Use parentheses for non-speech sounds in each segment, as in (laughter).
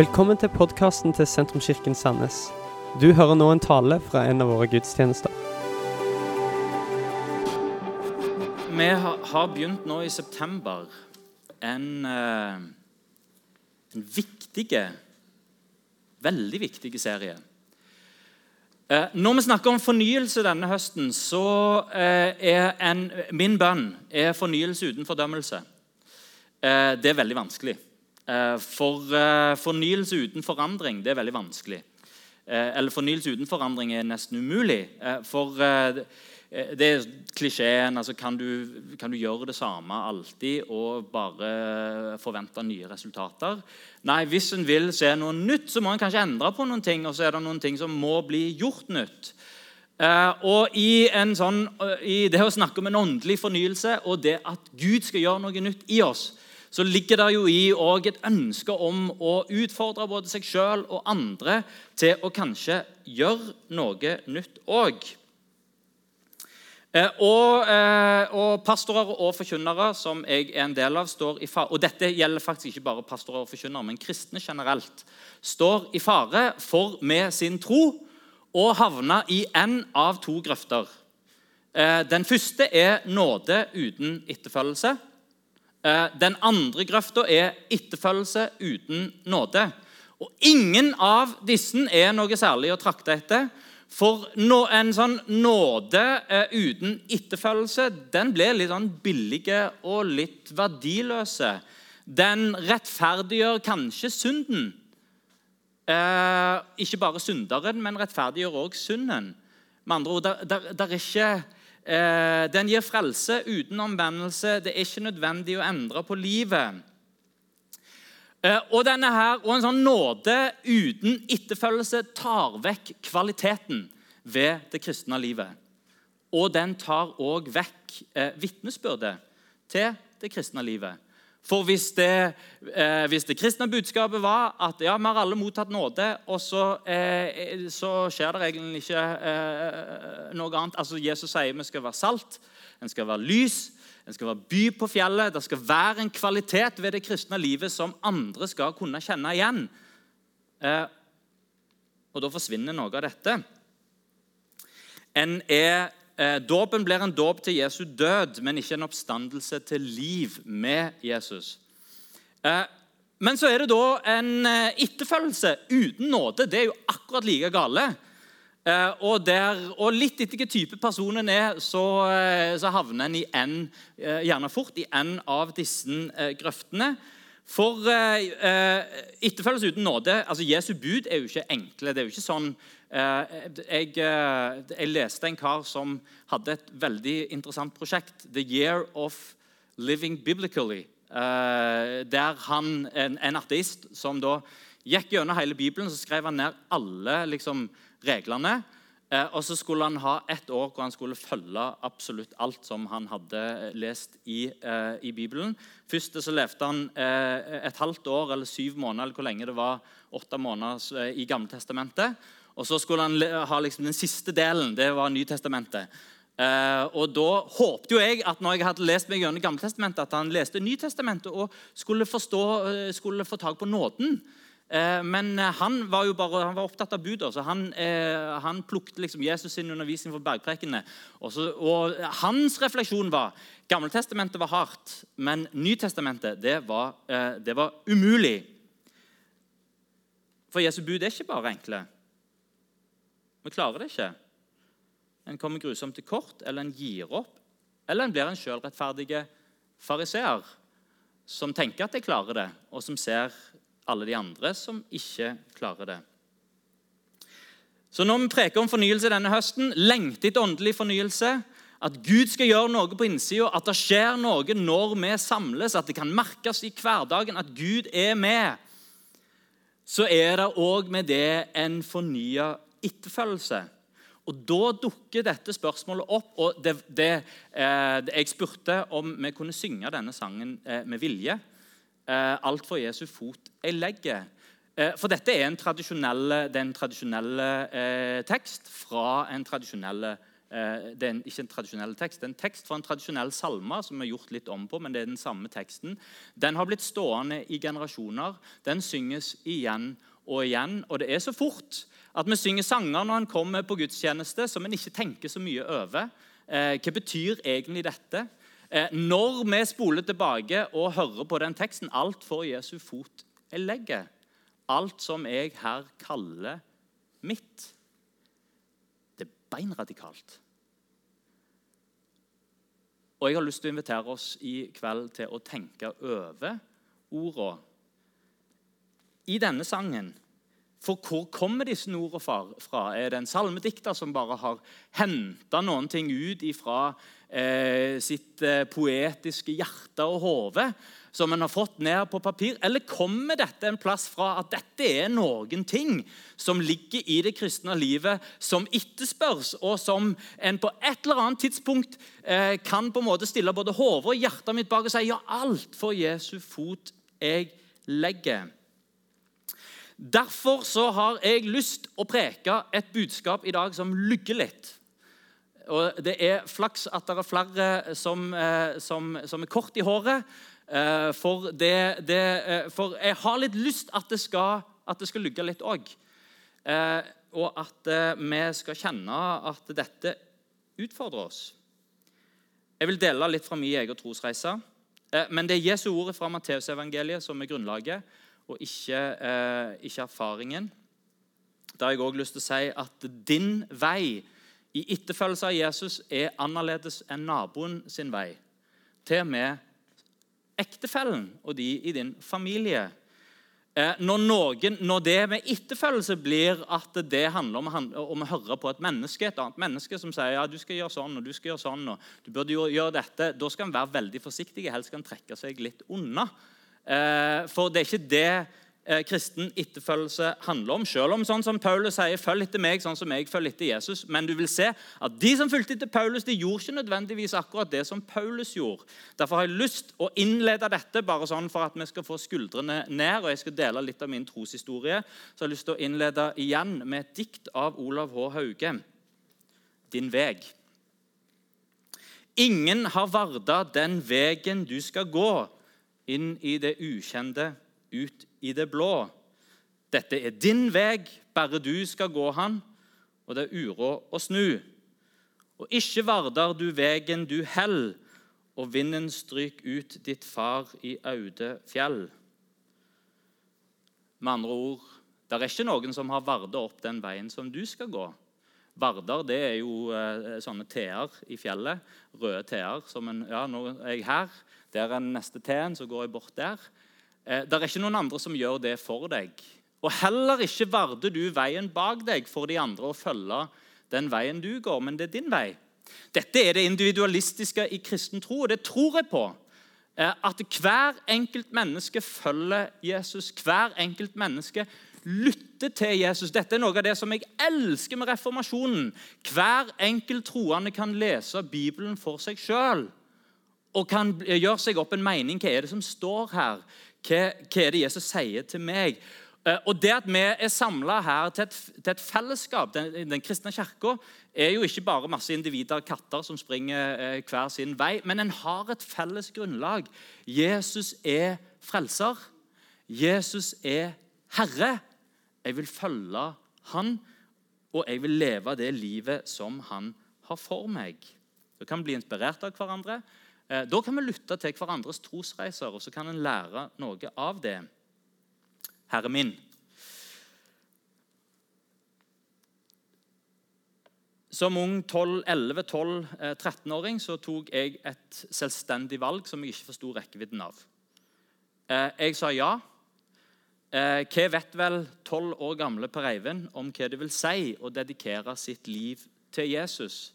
Velkommen til podkasten til Sentrumskirken Sandnes. Du hører nå en tale fra en av våre gudstjenester. Vi har begynt nå i september en, eh, en viktig, veldig viktig serie. Eh, Når vi snakker om fornyelse denne høsten, så eh, er en, min bønn er fornyelse uten fordømmelse. Det er veldig vanskelig. Eh, For eh, fornyelse uten forandring det er veldig vanskelig. Eh, Eller fornyelse uten forandring er nesten umulig. For det er klisjeen. altså kan du, kan du gjøre det samme alltid og bare forvente nye resultater? Nei, hvis en vil se noe nytt, så må en kanskje endre på noen ting. Og så er det noen ting som må bli gjort nytt. Og i, sånn, I det å snakke om en åndelig fornyelse og det at Gud skal gjøre noe nytt i oss, så ligger det jo i òg et ønske om å utfordre både seg sjøl og andre til å kanskje gjøre noe nytt òg. Eh, og, eh, og pastorer og forkynnere, som jeg er en del av, står i fare Og dette gjelder faktisk ikke bare pastorer og forkynnere, men kristne generelt. Står i fare for med sin tro å havne i en av to grøfter. Eh, den første er nåde uten etterfølgelse. Eh, Den andre grøfta er etterfølgelse uten nåde. Og Ingen av disse er noe særlig å trakte etter. For en sånn nåde eh, uten etterfølgelse den blir litt sånn billige og litt verdiløse. Den rettferdiggjør kanskje synden. Eh, ikke bare synderen, men rettferdiggjør òg synden. Med andre ord, der, der, der er ikke den gir frelse uten omvendelse. Det er ikke nødvendig å endre på livet. Eh, og, denne her, og en sånn nåde uten etterfølgelse tar vekk kvaliteten ved det kristne livet. Og den tar òg vekk eh, vitnesbyrdet til det kristne livet. For hvis det, eh, hvis det kristne budskapet var at ja, vi har alle mottatt nåde, og så, eh, så skjer det egentlig ikke eh, noe annet Altså, Jesus sier vi skal være salt, en skal være lys, en skal være by på fjellet. Det skal være en kvalitet ved det kristne livet som andre skal kunne kjenne igjen. Eh, og da forsvinner noe av dette. En er Dåpen blir en dåp til Jesu død, men ikke en oppstandelse til liv med Jesus. Eh, men så er det da en eh, etterfølgelse uten nåde. Det er jo akkurat like gale. Og, der, og litt etter hvilken type personen er, så, så havner en i en, gjerne fort i en av disse grøftene. For etterfølgelse uten nåde altså Jesu bud er jo ikke enkle. Det er jo ikke sånn jeg, jeg, leste en kar som hadde et veldig interessant prosjekt. The Year of Living Biblically. Der han, en, en ateist som da gikk gjennom hele Bibelen så skrev han ned alle liksom, reglene. Og så skulle han ha ett år hvor han skulle følge absolutt alt som han hadde lest i, i Bibelen. Først så levde han et halvt år eller syv måneder eller hvor lenge det var, åtte måneder i Gamletestamentet. Og så skulle han ha liksom den siste delen. Det var Nytestamentet. Uh, og Da håpte jo jeg at når jeg hadde lest meg gjennom Gammeltestamentet, at han leste Nytestamentet og skulle, forstå, eh, skulle få tak på nåden. Uh, men han var jo bare, han var opptatt av buda, så han, uh, han plukket liksom Jesus sin undervisning for bergprekene. Og, og Hans refleksjon var Gammeltestamentet var hardt, men Nytestamentet det var, det var umulig. For Jesu bud er ikke bare enkle. Vi klarer det ikke. En kommer grusomt til kort, eller en gir opp. Eller en blir en sjølrettferdig fariseer som tenker at de klarer det, og som ser alle de andre som ikke klarer det. Så når vi preker om fornyelse denne høsten, lengter etter åndelig fornyelse, at Gud skal gjøre noe på innsida, at det skjer noe når vi samles, at det kan merkes i hverdagen at Gud er med, så er det òg med det en fornya etterfølgelse. Og Da dukker dette spørsmålet opp. og det, det, eh, Jeg spurte om vi kunne synge denne sangen eh, med vilje. Eh, 'Alt for Jesu fot jeg legger'. Eh, for dette er en tradisjonell, det er tradisjonell eh, tekst fra en tradisjonell Eh, det er en, ikke en tradisjonell tekst. Det er en tekst fra en tradisjonell salme som er gjort litt om på, men det er den samme teksten. Den har blitt stående i generasjoner. Den synges igjen og igjen. Og det er så fort at vi synger sanger når en kommer på gudstjeneste som en ikke tenker så mye over. Eh, hva betyr egentlig dette? Eh, når vi spoler tilbake og hører på den teksten Alt for Jesu fot jeg legger. Alt som jeg her kaller mitt. Det er beinradikalt. Og jeg har lyst til å invitere oss i kveld til å tenke over ordene i denne sangen. For hvor kommer disse ordene fra? Er det en salmedikter som bare har henta noen ting ut fra eh, sitt eh, poetiske hjerte og hode? som en har fått ned på papir? Eller kommer dette en plass fra at dette er noen ting som ligger i det kristne livet, som etterspørs, og som en på et eller annet tidspunkt eh, kan på en måte stille både hodet og hjertet mitt bak og si ja, alt for Jesu fot jeg legger. Derfor så har jeg lyst å preke et budskap i dag som lugger litt. Og Det er flaks at det er flere som, eh, som, som er kort i håret, Eh, for, det, det, eh, for, jeg har litt lyst at det skal, at det skal lugge litt òg. Og at vi skal kjenne at dette utfordrer oss. Jeg vil dele litt fra min egen trosreise. Men det er Jesu ordet fra Matteusevangeliet som er grunnlaget, og ikke, ikke erfaringen. Da har jeg også lyst til å si at din vei i etterfølgelse av Jesus er annerledes enn naboen sin vei. Til og med ektefellen og de i din familie. Eh, når, noen, når det med etterfølgelse blir at det handler om, om, å høre på et menneske, et annet menneske som sier ja, du skal gjøre sånn og du skal gjøre sånn, og du burde gjøre dette, da skal en være veldig forsiktig. Helst skal en trekke seg litt unna. Eh, for det er ikke det eh, kristen etterfølgelse handler om. Selv om sånn som Paulus sier, 'følg etter meg sånn som jeg følger etter Jesus'. Men du vil se at de som fulgte etter Paulus, de gjorde ikke nødvendigvis akkurat det som Paulus gjorde. Derfor har jeg lyst å innlede dette bare sånn for at vi skal få skuldrene ned. og Jeg skal dele litt av min troshistorie. Så jeg har lyst til å innlede igjen med et dikt av Olav H. Hauge. 'Din veg'. Ingen har varda den vegen du skal gå, inn i det ukjente, ut i det blå. Dette er din veg, bare du skal gå han, og det er uråd å snu. Og ikke vardar du vegen du hell, og vinden stryk ut ditt far i aude fjell. Med andre ord, det er ikke noen som har varda opp den veien som du skal gå. Vardar det er jo eh, sånne T-er i fjellet. Røde T-er. som en, ja, Nå er jeg her, der er den neste T-en, så går jeg bort der. Eh, det er ikke noen andre som gjør det for deg. Og heller ikke varder du veien bak deg for de andre å følge den veien du går, men det er din vei. Dette er det individualistiske i kristen tro, og det tror jeg på. Eh, at hver enkelt menneske følger Jesus. Hver enkelt menneske lytter til Jesus. Dette er noe av det som jeg elsker med reformasjonen. Hver enkelt troende kan lese Bibelen for seg sjøl og kan gjøre seg opp en mening. Hva er det som står her? Hva er det Jesus sier til meg? Eh, og Det at vi er samla her til et, til et, fellesskap, den, den kristne kirka, er jo ikke bare masse individer, og katter, som springer eh, hver sin vei, men en har et felles grunnlag. Jesus er frelser. Jesus er herre. Jeg vil følge han, og jeg vil leve det livet som han har for meg. Da kan vi bli inspirert av hverandre. Eh, da kan vi lytte til hverandres trosreiser, og så kan en lære noe av det. Herre min. Som ung 11-12-13-åring så tok jeg et selvstendig valg som jeg ikke forsto rekkevidden av. Eh, jeg sa ja. Eh, hva vet vel tolv år gamle Per Eivind om hva det vil si å dedikere sitt liv til Jesus?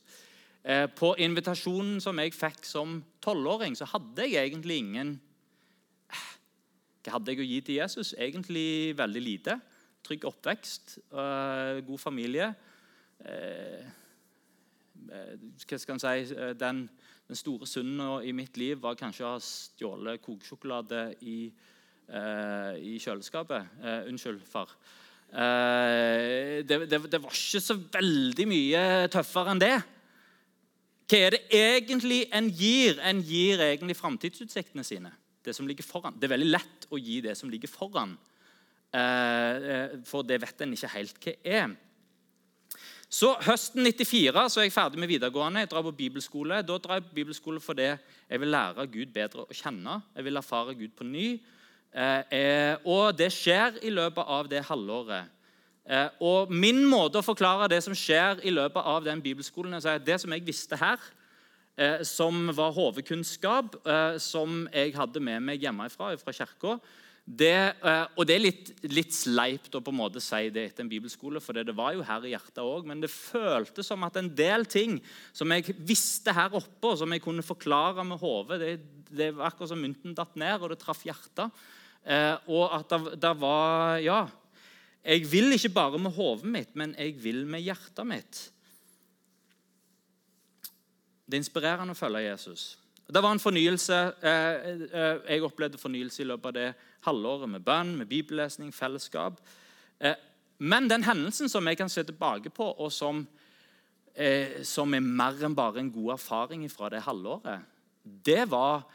Eh, på invitasjonen som jeg fikk som tolvåring, så hadde jeg egentlig ingen Hva hadde jeg å gi til Jesus? Egentlig veldig lite. Trygg oppvekst, eh, god familie. Eh, hva skal en si Den, den store synden i mitt liv var kanskje å ha stjålet kokesjokolade i, i kjøleskapet. unnskyld, far. Det, det, det var ikke så veldig mye tøffere enn det. Hva er det egentlig en gir? En gir egentlig framtidsutsiktene sine. Det som ligger foran. Det er veldig lett å gi det som ligger foran, eh, for det vet en ikke helt hva er. Så Høsten 94 så er jeg ferdig med videregående. Jeg drar på bibelskole. Da drar jeg på bibelskole fordi jeg vil lære Gud bedre å kjenne. Jeg vil erfare Gud på ny. Eh, og det skjer i løpet av det halvåret. Eh, og Min måte å forklare det som skjer i løpet av den bibelskolen, er at det som jeg visste her, eh, som var hovedkunnskap, som jeg hadde med meg hjemmefra fra kirka det, og det er litt, litt sleipt å på en måte si det etter en bibelskole, for det var jo her i hjertet òg, men det føltes som at en del ting som jeg visste her oppe, og som jeg kunne forklare med hodet, det, det, var akkurat som mynten datt ned, og det traff hjertet. Og at det, var Ja. Jeg vil ikke bare med hodet mitt, men jeg vil med hjertet mitt. Det er inspirerende å følge Jesus. Det var en fornyelse. Eh, eh, jeg opplevde fornyelse i løpet av det halvåret med bønn, med bibellesning, fellesskap. Eh, men den hendelsen som jeg kan se tilbake på, og som, som er mer enn bare en god erfaring fra det halvåret, det var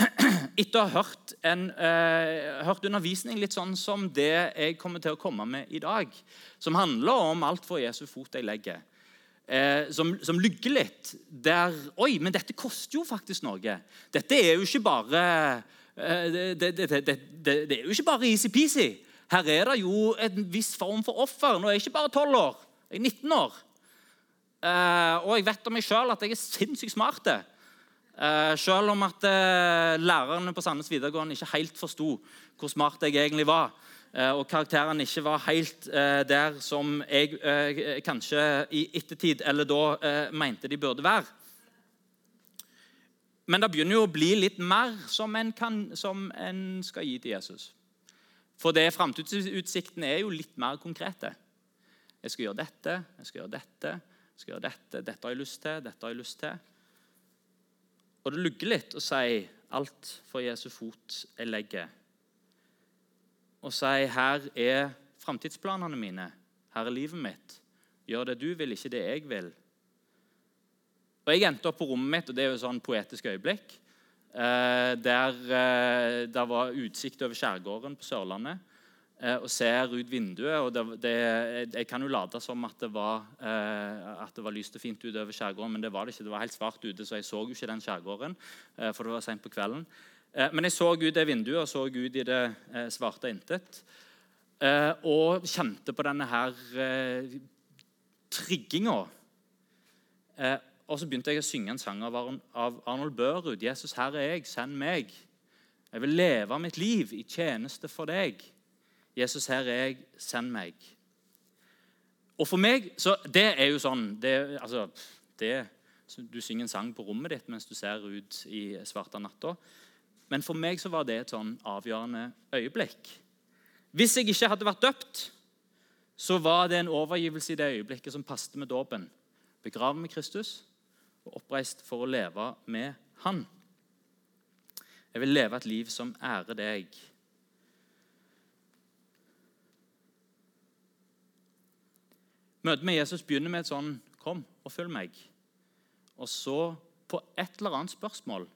(clears throat) etter å ha hørt, en, eh, hørt, undervisning litt sånn som det jeg kommer til å komme med i dag, som handler om alt for Jesu fot jeg legger, eh, som, som lygger litt der Oi, men dette koster jo faktisk noe. Dette er jo ikke bare eh, det, det, det, det, er jo ikke bare easy-peasy. Her er det jo en viss form for offer. Nå er jeg ikke bare 12 år, jeg er 19 år. Eh, og jeg vet om meg sjøl at jeg er sinnssykt smart. Uh, selv om at uh, lærerne på Sandnes videregående ikke helt forsto hvor smart jeg egentlig var, uh, og karakterene ikke var helt der som jeg kanskje i ettertid eller da mente de burde være. Men det begynner jo å bli litt mer som en, kan, som en skal gi til Jesus. For det framtidsutsiktene er jo litt mer konkrete. Jeg skal gjøre dette, jeg skal gjøre dette, jeg skal gjøre dette, dette har jeg lyst til, dette har jeg lyst til. Og det lugger litt å si alt for Jesu fot jeg legger. Og si her er framtidsplanene mine, her er livet mitt. Gjør det du vil, ikke det jeg vil. Og Jeg endte opp på rommet mitt, og det er jo et sånn poetisk øyeblikk. Eh, der eh, var utsikt over skjærgården på Sørlandet. Eh, og ser ut vinduet. og det, det, Jeg kan jo late som at det, var, eh, at det var lyst og fint utover skjærgården, men det var det ikke. Det var helt svart ute, så jeg så jo ikke den skjærgården. Eh, for det var sent på kvelden. Men jeg så ut det vinduet og så ut i det svarte intet. Og kjente på denne her trigginga. Og så begynte jeg å synge en sang av Arnold Børud. 'Jesus, her er jeg, send meg.' Jeg vil leve mitt liv i tjeneste for deg. Jesus, her er jeg, send meg. Og for meg så Det er jo sånn det, altså, det, Du synger en sang på rommet ditt mens du ser ut i svarte natta. Men for meg så var det et sånn avgjørende øyeblikk. Hvis jeg ikke hadde vært døpt, så var det en overgivelse i det øyeblikket som passet med dåpen. Begravet med Kristus og oppreist for å leve med Han. Jeg vil leve et liv som ærer deg. Møtet med Jesus begynner med et sånn 'Kom og følg meg'. Og så, på et eller annet spørsmål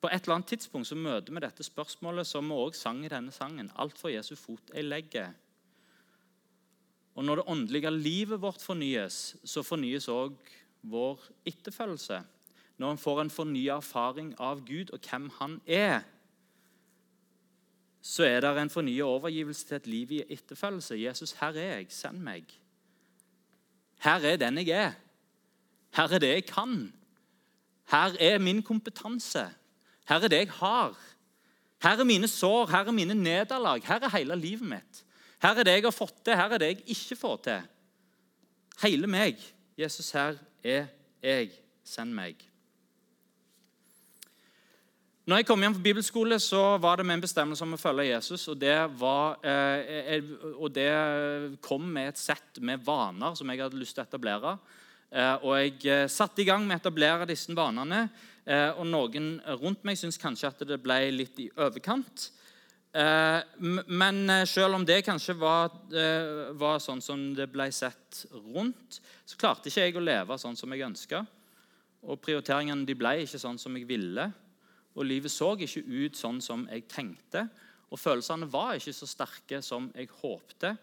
På et eller annet tidspunkt så møter vi dette spørsmålet som vi også sang i denne sangen. 'Alt for Jesu fot jeg legger'. Og Når det åndelige livet vårt fornyes, så fornyes òg vår etterfølgelse. Når en får en fornya erfaring av Gud og hvem han er, så er det en fornya overgivelse til et liv i etterfølgelse. 'Jesus, her er jeg. Send meg.' Her er den jeg er. Her er det jeg kan. Her er min kompetanse. Her er det jeg har. Her er mine sår, her er mine nederlag. Her er hele livet mitt. Her er det jeg har fått til, her er det jeg ikke får til. Hele meg. Jesus, her er jeg. Send meg. Når jeg kom hjem fra bibelskole, så var det med en bestemmelse om å følge Jesus. Og det, var, eh, eh, og det kom med et sett med vaner som jeg hadde lyst til å etablere. Eh, og jeg satte i gang med å etablere disse vanene. Og noen rundt meg syntes kanskje at det ble litt i overkant. Men selv om det kanskje var, var, sånn som det ble sett rundt, så klarte ikke jeg å leve sånn som jeg ønska. Og prioriteringene de ble ikke sånn som jeg ville. Og livet så ikke ut sånn som jeg tenkte. Og følelsene var ikke så sterke som jeg håpte.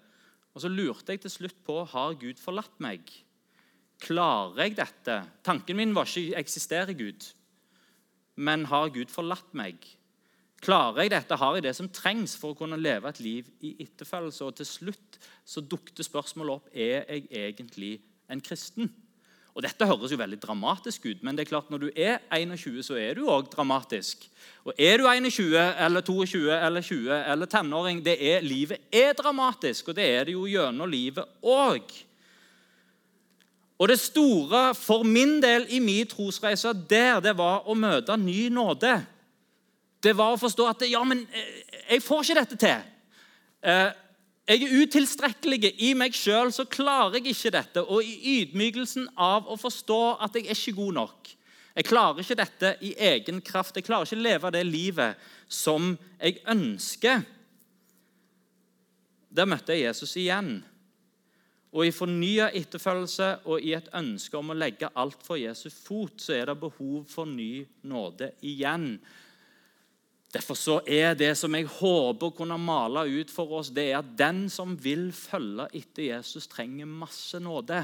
Og så lurte jeg til slutt på har Gud forlatt meg. Klarer jeg dette? Tanken min var ikke eksisterer Gud, men har Gud forlatt meg? Klarer jeg dette? Har jeg det som trengs for å kunne leve et liv i etterfølgelse? Og til slutt så dukte spørsmålet opp er jeg egentlig en kristen. Og Dette høres jo veldig dramatisk ut, men det er klart når du er 21, så er du òg dramatisk. Og Er du 21 eller 22 eller 20 eller tenåring, det er, livet er dramatisk, og det er det jo gjennom livet òg. Og det store for min del i min trosreise der, det var å møte ny nåde. Det var å forstå at ja, men eh, jeg får ikke dette til. Jeg er utilstrekkelig. I meg sjøl så klarer jeg ikke dette. Og i ydmykelsen av å forstå at jeg er ikke god nok. Jeg klarer ikke dette i egen kraft. Jeg klarer ikke leve det livet som jeg ønsker. Der møtte jeg Jesus igjen. Og I fornya etterfølgelse og i et ønske om å legge alt for Jesus fot, så er det behov for ny nåde igjen. Derfor så er det som jeg håper å kunne male ut for oss, det er at den som vil følge etter Jesus, trenger masse nåde.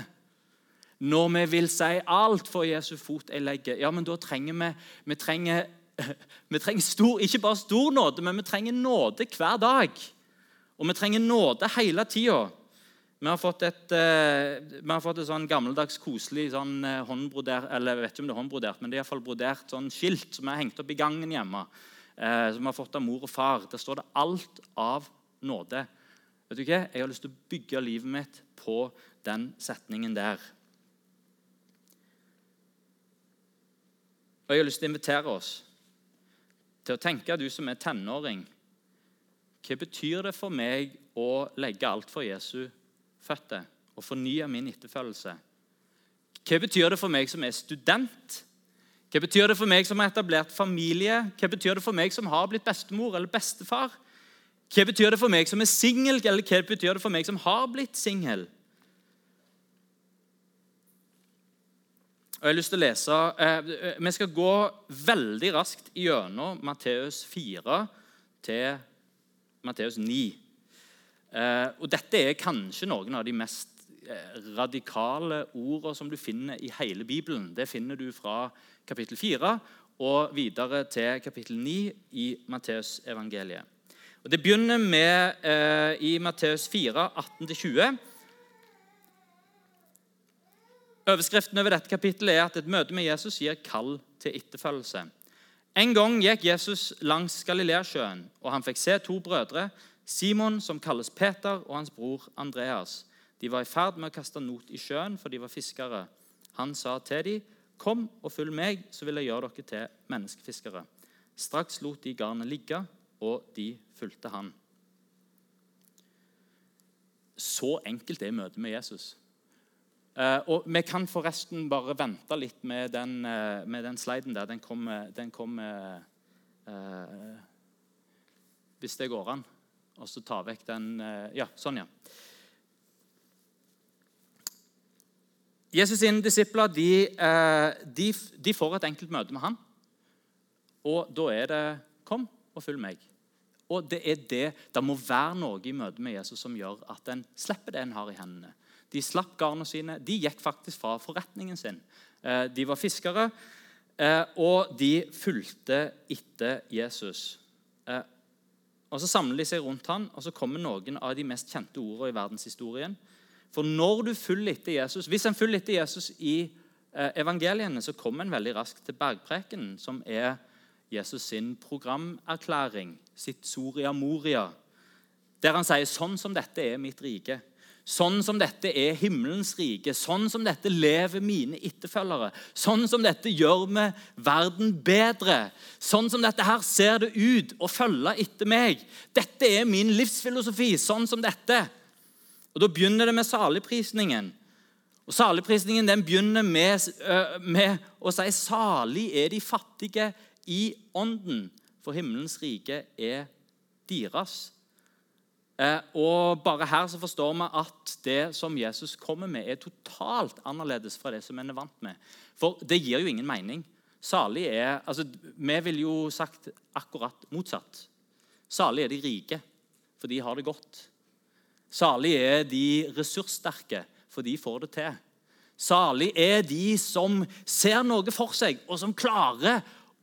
Når vi vil si alt for Jesu fot jeg legger, ja, men da trenger vi, vi trenger, (laughs) vi trenger stor, ikke bare stor nåde, men vi trenger nåde hver dag. Og vi trenger nåde hele tida. Vi har fått et, vi har fått et sånn gammeldags, koselig sånn, uh, håndbrodert eller jeg vet ikke om det er håndbrodert, men det er iallfall brodert sånn skilt som er hengt opp i gangen hjemme eh, som vi har fått av mor og far. Der står det 'alt av nåde'. Vet du hva? Jeg har lyst til å bygge livet mitt på den setningen der. Og Jeg har lyst til å invitere oss til å tenke, du som er tenåring Hva betyr det for meg å legge alt for Jesu føtter og fornye min etterfølgelse? Hva betyr det for meg som er student? Hva betyr det for meg som har etablert familie? Hva betyr det for meg som har blitt bestemor eller bestefar? Hva betyr det for meg som er singel, eller hva betyr det for meg som har blitt singel? Og jeg har lyst til å lese, eh, Vi skal gå veldig raskt gjennom Matteus 4 til Matteus 9. Eh, og Dette er kanskje noen av de mest radikale ordene som du finner i hele Bibelen. Det finner du fra kapittel 4 og videre til kapittel 9 i Matteusevangeliet. Det begynner med eh, i Matteus 4, 18-20. Overskriften over dette kapittelet er at et møte med Jesus gir kall til etterfølgelse. En gang gikk Jesus langs Galileasjøen, og han fikk se to brødre, Simon, som kalles Peter, og hans bror Andreas. De var i ferd med å kaste not i sjøen, for de var fiskere. Han sa til dem, 'Kom og følg meg, så vil jeg gjøre dere til menneskefiskere.' Straks lot de garnet ligge, og de fulgte han. Så enkelt er møtet med Jesus. Uh, og Vi kan forresten bare vente litt med den, uh, med den sliden der. Den kommer, kommer uh, Hvis det går an. Og så ta vekk den Ja, sånn, ja. Jesus' sine disipler de, eh, de, de, får et enkelt møte med han. Og da er det 'kom og følg meg'. Og Det er det, det må være noe i møte med Jesus som gjør at en slipper det en har i hendene. De slapp garnene sine. De gikk faktisk fra forretningen sin. Eh, de var fiskere, eh, og de fulgte etter Jesus. Og Så samler de seg rundt han, og så kommer noen av de mest kjente ordene i verdenshistorien. For når du følger etter Jesus, Hvis en følger etter Jesus i eh, evangeliene, så kommer en veldig raskt til bergprekenen, som er Jesus sin programerklæring, sitt Soria Moria, der han sier sånn som dette er mitt rike. Sånn som dette er himmelens rike. Sånn som dette lever mine etterfølgere. Sånn som dette gjør vi verden bedre. Sånn som dette her ser det ut å følge etter meg. Dette er min livsfilosofi. Sånn som dette. Og Da begynner det med saligprisningen. Og Saligprisningen den begynner med, med å si 'salig er de fattige i ånden', for himmelens rike er deres. Eh, og bare her så forstår vi at det som Jesus kommer med, er totalt annerledes fra det som en er vant med. For det gir jo ingen mening. Salig er altså, Vi ville jo sagt akkurat motsatt. Salig er de rike, for de har det godt. Salig er de ressurssterke, for de får det til. Salig er de som ser noe for seg, og som klarer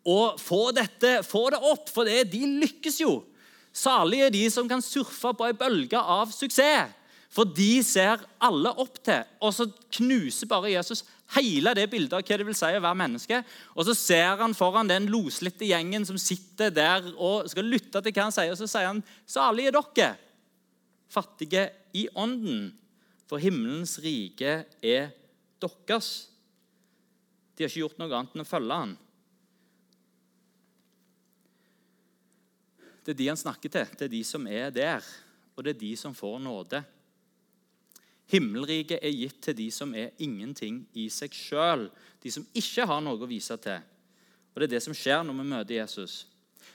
å få, dette, få det opp, for det, de lykkes jo. Salig er de som kan surfe på ei bølge av suksess. For de ser alle opp til. Og så knuser bare Jesus hele det bildet av hva det vil si å være menneske. Og så ser han foran den loslitte gjengen som sitter der og skal lytte til hva han sier. Og så sier han, 'Salige er dere, fattige i ånden, for himmelens rike er deres.' De har ikke gjort noe annet enn å følge han. Det er de han snakker til. Det er de som er der, og det er de som får nåde. Himmelriket er gitt til de som er ingenting i seg sjøl, de som ikke har noe å vise til. Og Det er det som skjer når vi møter Jesus.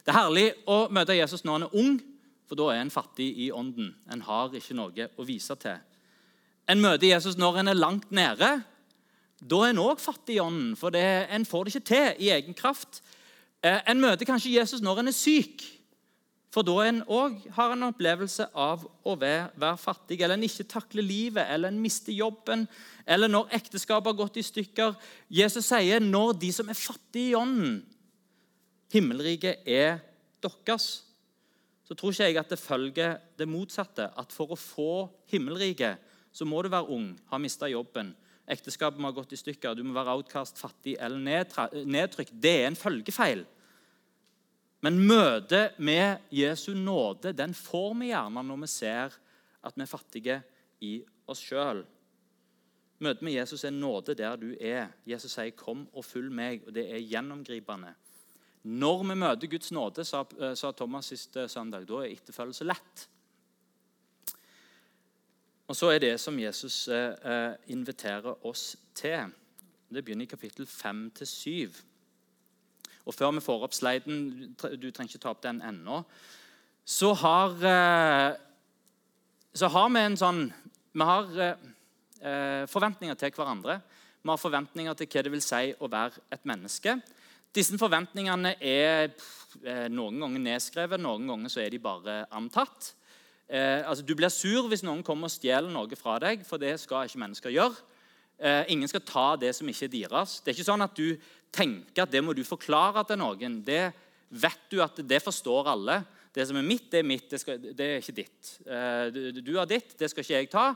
Det er herlig å møte Jesus når han er ung, for da er en fattig i ånden. En har ikke noe å vise til. En møter Jesus når en er langt nede. Da er en òg fattig i ånden, for det, en får det ikke til i egen kraft. Eh, en møter kanskje Jesus når en er syk. For da en òg har en opplevelse av å være, fattig, eller en ikke takler livet, eller en mister jobben, eller når ekteskapet har gått i stykker. Jesus sier når de som er fattige i ånden Himmelriket er deres. Så tror ikke jeg at det følger det motsatte. At for å få himmelriket, så må du være ung, ha mista jobben, ekteskapet må ha gått i stykker, du må være outcast, fattig eller nedtrykt. Det er en følgefeil. Men møtet med Jesu nåde den får vi gjerne når vi ser at vi er fattige i oss sjøl. Møtet med Jesus er nåde der du er. Jesus sier 'kom og følg meg', og det er gjennomgripende. Når vi møter Guds nåde, sa, eh, sa Thomas sist eh, søndag, da er etterfølgelse lett. Og Så er det som Jesus eh, inviterer oss til. Det begynner i kapittel 5-7. Og før vi får opp sliden, du trenger ikke ta opp den ennå, så har, eh, så har vi en sånn Vi har eh, forventninger til hverandre. Vi har forventninger til hva det vil si å være et menneske. Disse forventningene er eh, noen ganger nedskrevet, noen ganger så er de bare antatt. Eh, altså, du blir sur hvis noen kommer og stjeler noe fra deg, for det skal ikke mennesker gjøre. Eh, ingen skal ta det som ikke er deres. Det er ikke sånn at du tenker at det må du forklare til noen. Det vet du at det forstår alle. Det som er mitt, det er mitt. Det, skal, det er ikke ditt. Eh, du, du, har ditt, det skal ikke jeg ta.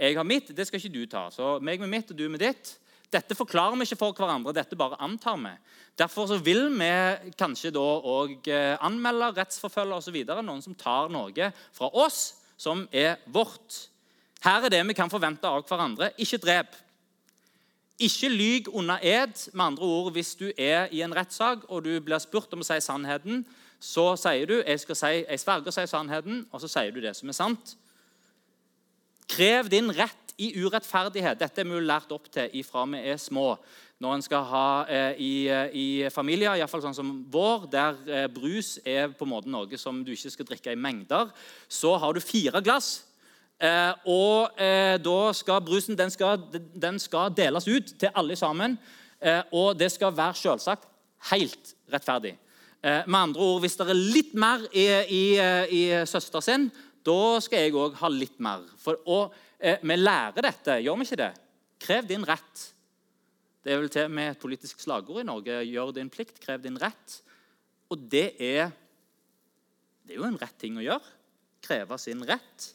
Jeg har mitt, det skal ikke du ta. Så meg med mitt og du med ditt. Dette forklarer vi ikke for hverandre, dette bare antar vi. Derfor vil vi kanskje da òg eh, anmelde, rettsforfølge osv. noen som tar noe fra oss som er vårt. Her er det vi kan forvente av hverandre. Ikke drep. Ikke lyg under ed. Med andre ord, Hvis du er i en rettssak og du blir spurt om å si sannheten, så sier du jeg, skal si, jeg sverger å si sannheten, og så sier du det som er sant. Krev din rett i urettferdighet. Dette er vi lært opp til ifra vi er små. Når en skal ha eh, i, eh, i familier, iallfall sånn som vår, der eh, brus er på en måte noe som du ikke skal drikke i mengder, så har du fire glass Eh, og eh, da skal brusen den skal, den skal, deles ut til alle sammen. Eh, og det skal være selvsagt helt rettferdig. Med andre ord, Hvis det er litt mer i, i, i søster sin, da skal jeg òg ha litt mer. For, og vi lærer dette, gjør vi ikke det? Krev din rett. Det er vel til med et politisk slagord i Norge. Gjør din plikt, krev din rett. Og det er, det er jo en rett ting å gjøre. Kreve sin rett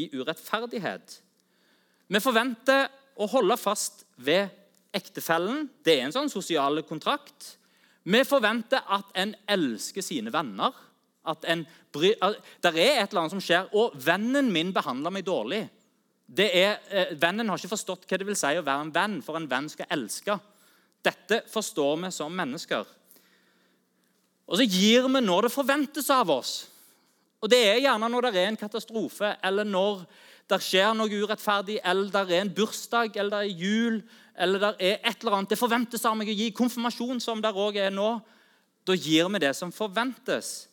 i urettferdighet. Vi forventer å holde fast ved ektefellen. Det er en sånn sosial kontrakt. Vi forventer at en elsker sine venner. At en bry, der er et eller annet som skjer. Og 'vennen min behandler meg dårlig'. Er, eh, vennen har ikke forstått hva det vil si å være en venn, for en venn skal elske. Dette forstår vi som mennesker. Og så gir vi når det forventes av oss. Og Det er gjerne når det er en katastrofe, eller når det skjer noe urettferdig, eller det er en bursdag, eller det er jul, eller det er et eller annet. Det forventes av meg å gi konfirmasjon, som det òg er nå. Da gir vi det som forventes.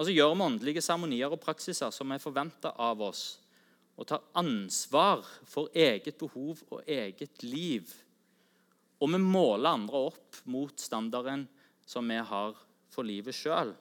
Altså gjør vi åndelige seremonier og praksiser som er forventa av oss, og tar ansvar for eget behov og eget liv. Og vi måler andre opp mot standarden som vi har for livet sjøl.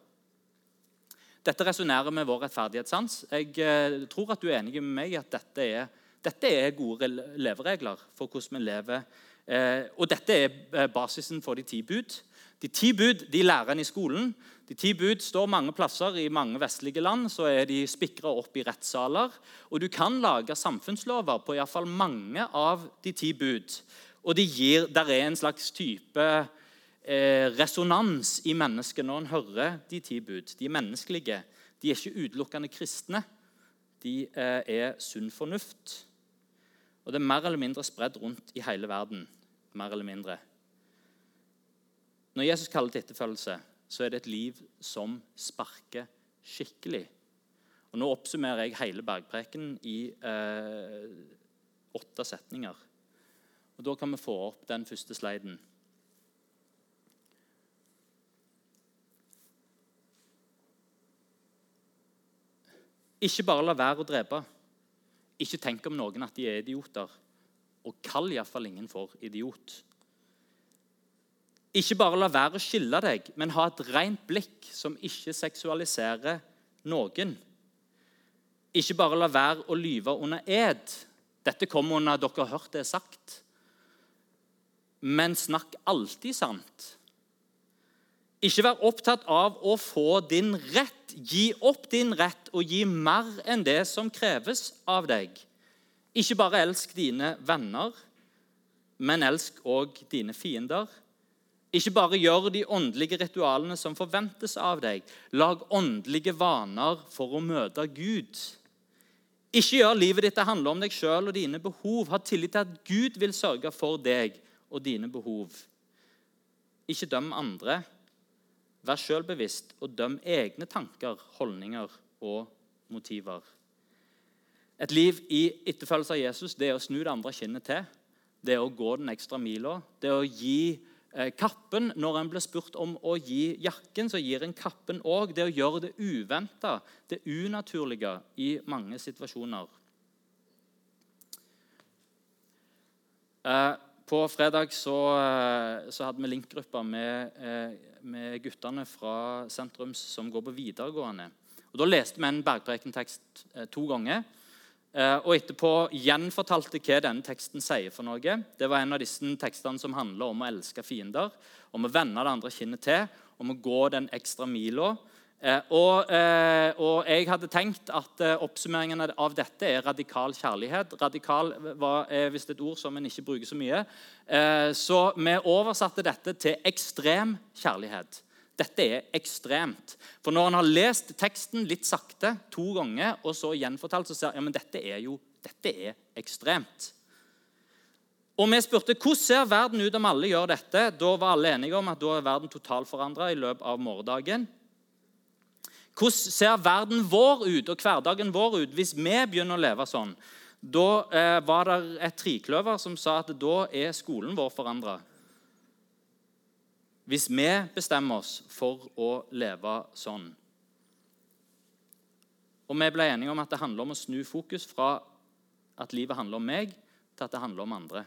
Dette resonnerer med vår rettferdighetssans. Jeg eh, tror at du er enig med meg i at dette er, dette er gode leveregler for hvordan vi lever. Eh, og dette er eh, basisen for de ti bud. De ti bud de lærer en i skolen. De ti bud står mange plasser i mange vestlige land. så er De spikra opp i rettssaler. Og du kan lage samfunnslover på iallfall mange av de ti bud. Og de gir, der er en slags type eh, resonans i mennesket når en hører de ti bud. De er menneskelige. De er ikke utelukkende kristne. De eh, er sunn fornuft. Og det er mer eller mindre spredd rundt i hele verden. Mer eller mindre. Når Jesus kaller til etterfølgelse, så er det et liv som sparker skikkelig. Og Nå oppsummerer jeg hele bergpreken i eh, åtte setninger. Og Da kan vi få opp den første sliden. Ikke bare la være å drepe. Ikke tenk om noen at de er idioter. Og kall iallfall ingen for idiot. Ikke bare la være å skille deg, men ha et rent blikk som ikke seksualiserer noen. Ikke bare la være å lyve under ed. Dette kommer under dere har hørt det sagt. Men snakk alltid sant. Ikke vær opptatt av å få din rett. Gi opp din rett og gi mer enn det som kreves av deg. Ikke bare elsk dine venner, men elsk òg dine fiender. Ikke bare gjør de åndelige ritualene som forventes av deg. Lag åndelige vaner for å møte Gud. Ikke gjør livet ditt til å handle om deg sjøl og dine behov. Ha tillit til at Gud vil sørge for deg og dine behov. Ikke døm andre. Vær sjølbevisst og døm egne tanker, holdninger og motiver. Et liv i etterfølgelse av Jesus det er å snu det andre kinnet til. Det er å gå den ekstra mila. Det er å gi kappen, Når en blir spurt om å gi jakken, så gir en kappen òg. Det å gjøre det uventa, det unaturlige, i mange situasjoner. Eh, på fredag så, eh, så hadde vi link-grupper med, med, guttene fra sentrum som går på videregående. Og Da leste vi en bergprekentekst to ganger. Eh, og etterpå gjenfortalte hva denne teksten sier for noe. Det var en av disse tekstene som handler om å elske fiender, om å vende det andre kinnet til, om å gå den ekstra mila. Eh, og, eh, og, jeg hadde tenkt at oppsummeringen av dette er radikal kjærlighet. Radikal var, er visst et ord som en ikke bruker så mye. Så vi oversatte dette til ekstrem kjærlighet. Dette er ekstremt. For når han har lest teksten litt sakte to ganger, og så gjenfortalt, så ser han ja, men dette er jo dette er ekstremt. Og Vi spurte hvordan ser verden ut om alle gjør dette. Da var alle enige om at da er verden totalforandra i løpet av morgendagen. Hvordan ser verden vår ut og hverdagen vår ut hvis vi begynner å leve sånn? Da eh, var det et trikløver som sa at da er skolen vår forandra hvis vi bestemmer oss for å leve sånn. Og Vi ble enige om at det handler om å snu fokus fra at livet handler om meg, til at det handler om andre.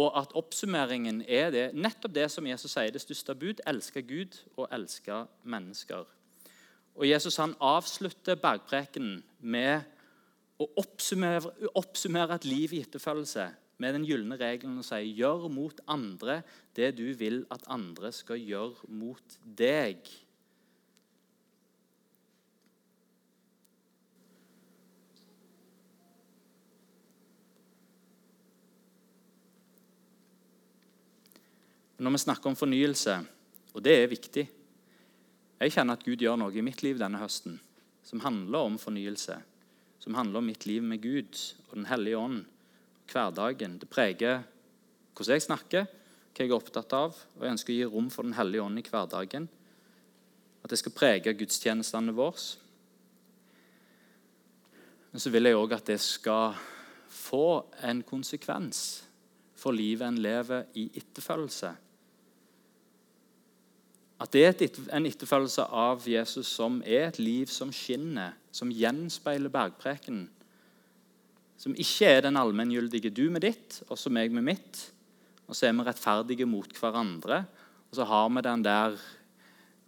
Og at oppsummeringen er det, nettopp det som Jesus sier det største bud elske Gud og elske mennesker. Og Jesus han avslutter bergprekenen med å oppsummere, oppsummere et liv i etterfølgelse med den gylne regelen og sier 'gjør mot andre det du vil at andre skal gjøre mot deg'. Når vi snakker om fornyelse, og det er viktig Jeg kjenner at Gud gjør noe i mitt liv denne høsten som handler om fornyelse. Som handler om mitt liv med Gud og Den hellige ånd hverdagen. Det preger hvordan jeg snakker, hva jeg er opptatt av. Og jeg ønsker å gi rom for Den hellige ånd i hverdagen. At det skal prege gudstjenestene våre. Men så vil jeg òg at det skal få en konsekvens for livet en lever i etterfølgelse. At det er en etterfølgelse av Jesus som er et liv som skinner, som gjenspeiler bergprekenen. Som ikke er den allmenngyldige du med ditt, og så meg med mitt. Og så er vi rettferdige mot hverandre. Og så har vi den der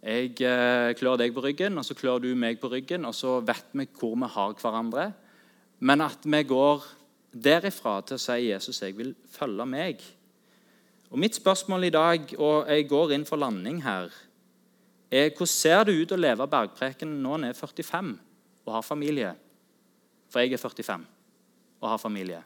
Jeg eh, klør deg på ryggen, og så klør du meg på ryggen, og så vet vi hvor vi har hverandre. Men at vi går derifra til å si Jesus, jeg vil følge meg. Og Mitt spørsmål i dag, og jeg går inn for landing her, er hvordan ser det ut å leve bergpreken når en er 45 og har familie? For jeg er 45 og har familie.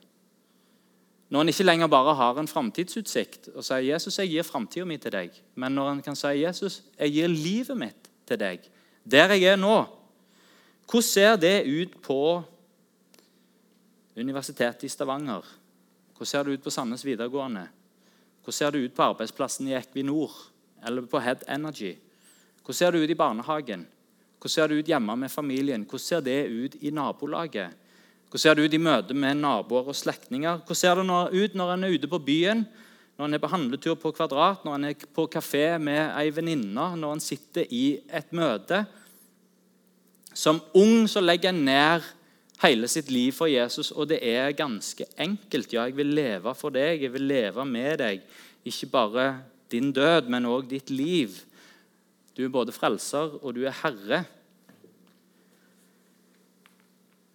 Når en ikke lenger bare har en framtidsutsikt og sier 'Jesus, jeg gir framtida mi til deg', men når en kan si 'Jesus, jeg gir livet mitt til deg', der jeg er nå, hvordan ser det ut på Universitetet i Stavanger? Hvordan ser det ut på Sandnes videregående? Hvordan ser det ut på arbeidsplassen i Equinor eller på Head Energy? Hvordan ser det ut i barnehagen? Hvordan ser det ut hjemme med familien? Hvordan ser det ut i nabolaget? Hvordan ser det ut i møte med naboer og slektninger? Hvordan ser det ut når en er ute på byen, når en er på handletur på Kvadrat, når en er på kafé med ei venninne, når en sitter i et møte? Som ung så legger en ned hele sitt liv for Jesus, og det er ganske enkelt. Ja, jeg vil leve for deg, jeg vil leve med deg. Ikke bare din død, men òg ditt liv. Du er både frelser og du er herre.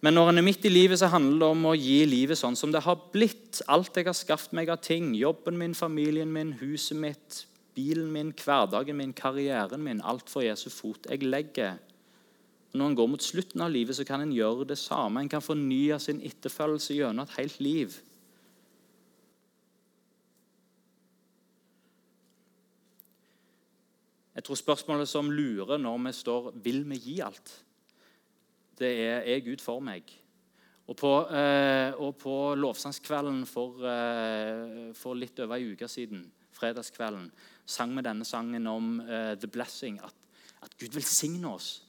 Men når en er midt i livet, så handler det om å gi livet sånn som det har blitt. Alt jeg har skaffet meg av ting. Jobben min, familien min, huset mitt, bilen min, hverdagen min, karrieren min. Alt for Jesu fot. Jeg legger når en går mot slutten av livet, så kan en gjøre det samme. En kan fornye sin etterfølgelse gjennom et helt liv. Jeg tror spørsmålet som lurer når vi står vil vi gi alt, det er er Gud for meg? Og på, eh, på lovsangskvelden for, eh, for, litt over ei uke siden, fredagskvelden, sang vi denne sangen om eh, the blessing, at, at Gud velsigne oss.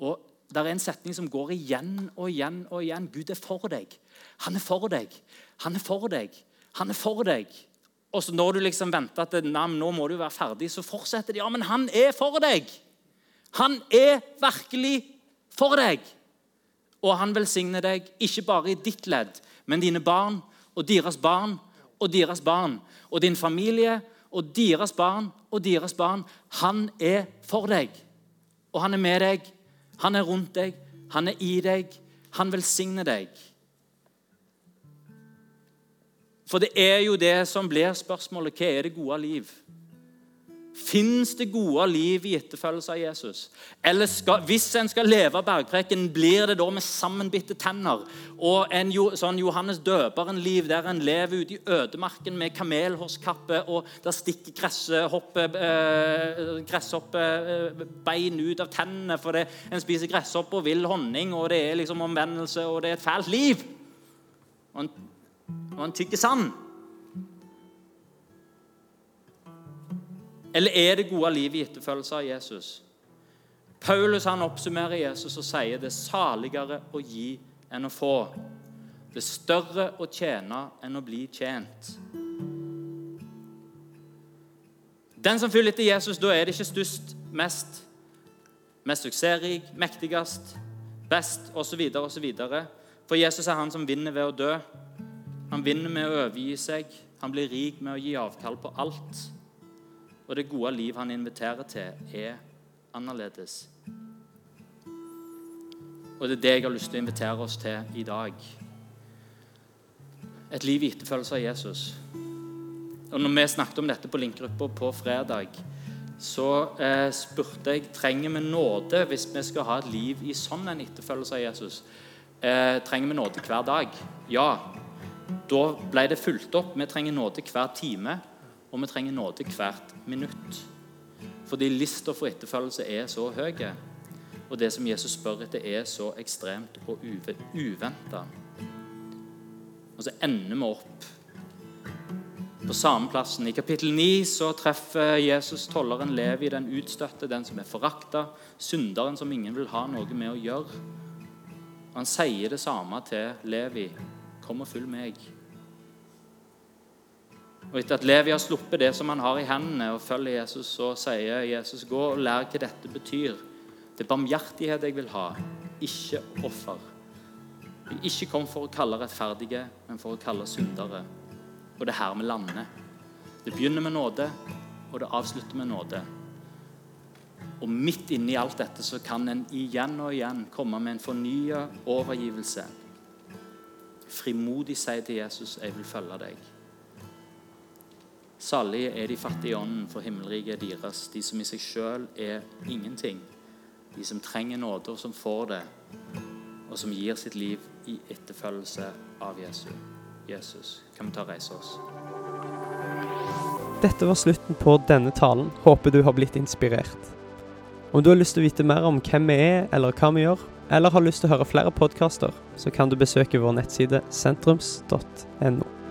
Og Det er en setning som går igjen og igjen og igjen. Gud er for deg. Han er for deg. Han er for deg. Han er for deg. Og så når du liksom venter at nam, nå må du være ferdig, så fortsetter de. Ja, men han er for deg. Han er virkelig for deg. Og han velsigner deg ikke bare i ditt ledd, men dine barn og deres barn og deres barn. Og din familie og deres barn og deres barn. Han er for deg. Og han er med deg han er rundt deg, han er i deg, han velsigner deg. For det er jo det som blir spørsmålet hva er det gode liv? Fins det gode liv i etterfølgelse av Jesus? Eller skal, hvis en skal leve bergpreken, blir det da med sammenbitte tenner og en sånn Johannes døperen-liv der en lever ute i ødemarken med kamelhårskappe, og der stikker gresshoppe, eh, gresshoppebein eh, ut av tennene fordi en spiser gresshoppe og vill honning, og det er liksom omvendelse, og det er et fælt liv? Og en, og en tygger sand. Eller er det gode livet i etterfølgelse av Jesus? Paulus han oppsummerer Jesus og sier det er saligere å gi enn å få. Det er større å tjene enn å bli tjent. Den som følger etter Jesus, da er det ikke størst, mest, mest suksessrik, mektigst, best osv. osv. For Jesus er han som vinner ved å dø. Han vinner med å overgi seg. Han blir rik med å gi avkall på alt. Og det gode liv han inviterer til, er annerledes. Og det er det jeg har lyst til å invitere oss til i dag. Et liv i etterfølgelse av Jesus. Og når vi snakket om dette på Link-gruppa på fredag, så eh, spurte jeg trenger vi nåde hvis vi skal ha et liv i sånn en etterfølgelse av Jesus. Eh, trenger vi nåde hver dag? Ja. Da ble det fulgt opp. Vi trenger nåde hver time og vi trenger nåde hvert minutt. Fordi lista for etterfølgelse er så høy, og det som Jesus spør etter, er så ekstremt og uventa. Og så ender vi opp på samme plassen. I kapittel 9 så treffer Jesus tolleren Levi, den utstøtte, den som er forakta, synderen som ingen vil ha noe med å gjøre. Og Han sier det samme til Levi. Kom og følg meg. Og etter at Levi har sluppet det som han har i hendene, og følger Jesus, så sier Jesus, 'Gå og lær hva dette betyr.' Det er barmhjertighet jeg vil ha, ikke offer. Jeg er ikke kom for å kalle rettferdige, men for å kalle syndere. Og det er her vi lander. Det begynner med nåde, og det avslutter med nåde. Og midt inni alt dette så kan en igjen og igjen komme med en fornya overgivelse. Frimodig si til Jesus 'Jeg vil følge deg'. Salige er de fattige i ånden, for himmelriket er deres. De som i seg sjøl er ingenting. De som trenger nåde, og som får det, og som gir sitt liv i etterfølgelse av Jesus. Jesus. Kan vi ta og reise oss? Dette var slutten på denne talen. Håper du har blitt inspirert. Om du har lyst til å vite mer om hvem vi er, eller hva vi gjør, eller har lyst til å høre flere podkaster, så kan du besøke vår nettside sentrums.no.